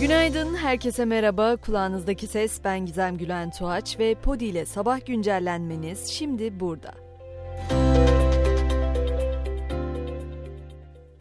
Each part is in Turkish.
Günaydın, herkese merhaba. Kulağınızdaki ses ben Gizem Gülen Tuğaç ve Podi ile sabah güncellenmeniz şimdi burada.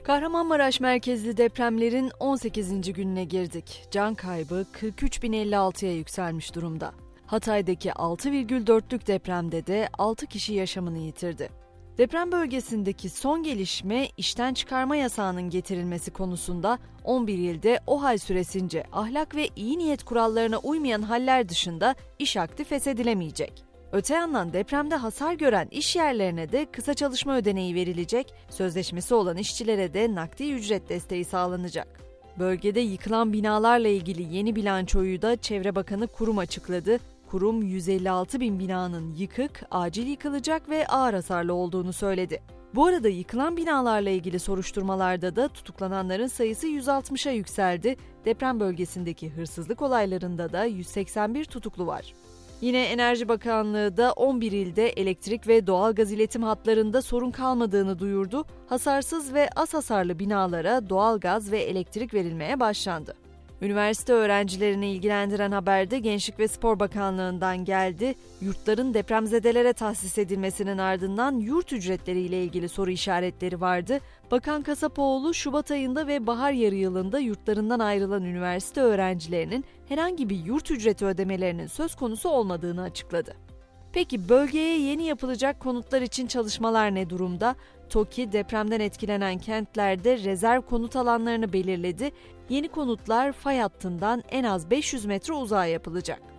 Kahramanmaraş merkezli depremlerin 18. gününe girdik. Can kaybı 43.056'ya yükselmiş durumda. Hatay'daki 6,4'lük depremde de 6 kişi yaşamını yitirdi. Deprem bölgesindeki son gelişme işten çıkarma yasağının getirilmesi konusunda 11 ilde o hal süresince ahlak ve iyi niyet kurallarına uymayan haller dışında iş aktif feshedilemeyecek. Öte yandan depremde hasar gören iş yerlerine de kısa çalışma ödeneği verilecek, sözleşmesi olan işçilere de nakdi ücret desteği sağlanacak. Bölgede yıkılan binalarla ilgili yeni bilançoyu da Çevre Bakanı Kurum açıkladı. Kurum 156 bin binanın yıkık, acil yıkılacak ve ağır hasarlı olduğunu söyledi. Bu arada yıkılan binalarla ilgili soruşturmalarda da tutuklananların sayısı 160'a yükseldi. Deprem bölgesindeki hırsızlık olaylarında da 181 tutuklu var. Yine Enerji Bakanlığı da 11 ilde elektrik ve doğalgaz iletim hatlarında sorun kalmadığını duyurdu. Hasarsız ve az hasarlı binalara doğalgaz ve elektrik verilmeye başlandı. Üniversite öğrencilerini ilgilendiren haberde Gençlik ve Spor Bakanlığı'ndan geldi. Yurtların depremzedelere tahsis edilmesinin ardından yurt ücretleriyle ilgili soru işaretleri vardı. Bakan Kasapoğlu, Şubat ayında ve bahar yarı yılında yurtlarından ayrılan üniversite öğrencilerinin herhangi bir yurt ücreti ödemelerinin söz konusu olmadığını açıkladı. Peki bölgeye yeni yapılacak konutlar için çalışmalar ne durumda? TOKİ depremden etkilenen kentlerde rezerv konut alanlarını belirledi. Yeni konutlar fay hattından en az 500 metre uzağa yapılacak.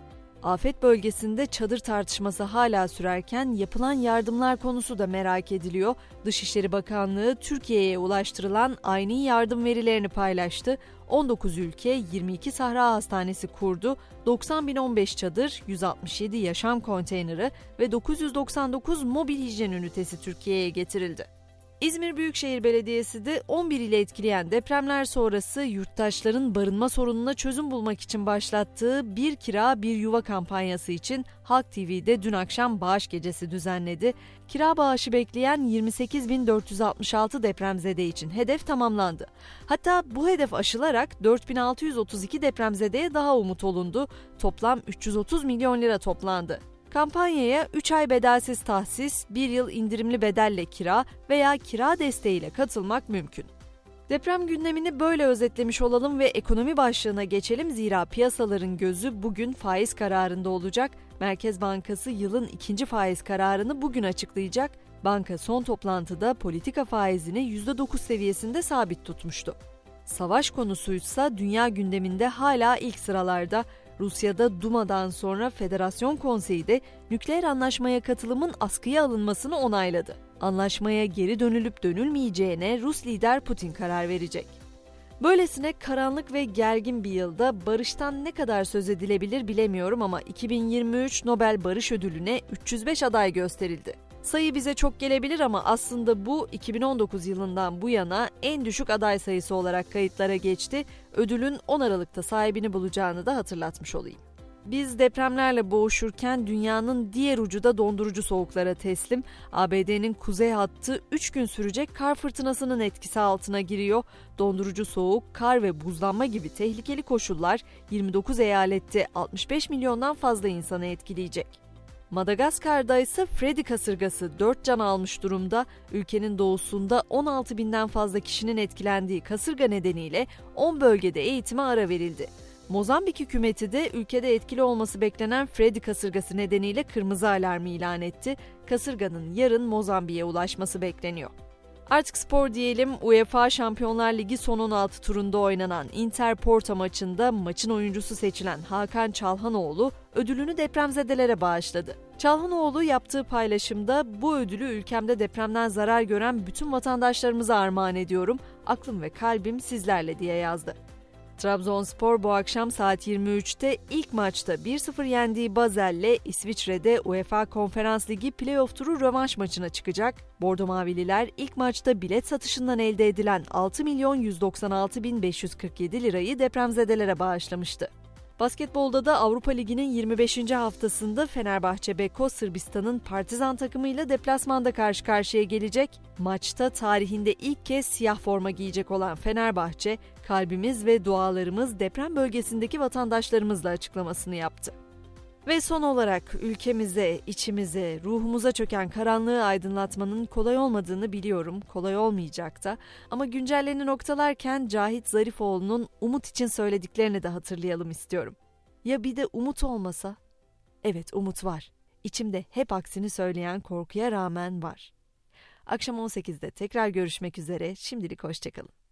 Afet bölgesinde çadır tartışması hala sürerken yapılan yardımlar konusu da merak ediliyor. Dışişleri Bakanlığı Türkiye'ye ulaştırılan aynı yardım verilerini paylaştı. 19 ülke 22 Sahra Hastanesi kurdu. 90.015 çadır, 167 yaşam konteyneri ve 999 mobil hijyen ünitesi Türkiye'ye getirildi. İzmir Büyükşehir Belediyesi de 11 ile etkileyen depremler sonrası yurttaşların barınma sorununa çözüm bulmak için başlattığı Bir Kira Bir Yuva kampanyası için Halk TV'de dün akşam bağış gecesi düzenledi. Kira bağışı bekleyen 28.466 depremzede için hedef tamamlandı. Hatta bu hedef aşılarak 4632 depremzedeye daha umut olundu. Toplam 330 milyon lira toplandı. Kampanyaya 3 ay bedelsiz tahsis, 1 yıl indirimli bedelle kira veya kira desteğiyle katılmak mümkün. Deprem gündemini böyle özetlemiş olalım ve ekonomi başlığına geçelim zira piyasaların gözü bugün faiz kararında olacak. Merkez Bankası yılın ikinci faiz kararını bugün açıklayacak. Banka son toplantıda politika faizini %9 seviyesinde sabit tutmuştu. Savaş konusuysa dünya gündeminde hala ilk sıralarda. Rusya'da Duma'dan sonra Federasyon Konseyi de nükleer anlaşmaya katılımın askıya alınmasını onayladı. Anlaşmaya geri dönülüp dönülmeyeceğine Rus lider Putin karar verecek. Böylesine karanlık ve gergin bir yılda barıştan ne kadar söz edilebilir bilemiyorum ama 2023 Nobel Barış Ödülü'ne 305 aday gösterildi. Sayı bize çok gelebilir ama aslında bu 2019 yılından bu yana en düşük aday sayısı olarak kayıtlara geçti. Ödülün 10 Aralık'ta sahibini bulacağını da hatırlatmış olayım. Biz depremlerle boğuşurken dünyanın diğer ucu da dondurucu soğuklara teslim. ABD'nin kuzey hattı 3 gün sürecek kar fırtınasının etkisi altına giriyor. Dondurucu soğuk, kar ve buzlanma gibi tehlikeli koşullar 29 eyalette 65 milyondan fazla insanı etkileyecek. Madagaskar'da ise Freddy kasırgası 4 can almış durumda. Ülkenin doğusunda 16 binden fazla kişinin etkilendiği kasırga nedeniyle 10 bölgede eğitime ara verildi. Mozambik hükümeti de ülkede etkili olması beklenen Freddy kasırgası nedeniyle kırmızı alarmı ilan etti. Kasırganın yarın Mozambik'e ulaşması bekleniyor. Artık spor diyelim UEFA Şampiyonlar Ligi son 16 turunda oynanan Inter Porto maçında maçın oyuncusu seçilen Hakan Çalhanoğlu ödülünü depremzedelere bağışladı. Çalhanoğlu yaptığı paylaşımda bu ödülü ülkemde depremden zarar gören bütün vatandaşlarımıza armağan ediyorum. Aklım ve kalbim sizlerle diye yazdı. Trabzonspor bu akşam saat 23'te ilk maçta 1-0 yendiği Bazel'le İsviçre'de UEFA Konferans Ligi playoff turu rövanş maçına çıkacak. Bordo Mavililer ilk maçta bilet satışından elde edilen 6 milyon 196 bin 547 lirayı depremzedelere bağışlamıştı. Basketbolda da Avrupa Ligi'nin 25. haftasında Fenerbahçe Beko Sırbistan'ın Partizan takımıyla deplasmanda karşı karşıya gelecek. Maçta tarihinde ilk kez siyah forma giyecek olan Fenerbahçe, kalbimiz ve dualarımız deprem bölgesindeki vatandaşlarımızla açıklamasını yaptı. Ve son olarak ülkemize, içimize, ruhumuza çöken karanlığı aydınlatmanın kolay olmadığını biliyorum, kolay olmayacak da. Ama güncellerini noktalarken Cahit Zarifoğlu'nun umut için söylediklerini de hatırlayalım istiyorum. Ya bir de umut olmasa? Evet umut var. İçimde hep aksini söyleyen korkuya rağmen var. Akşam 18'de tekrar görüşmek üzere. Şimdilik hoşçakalın.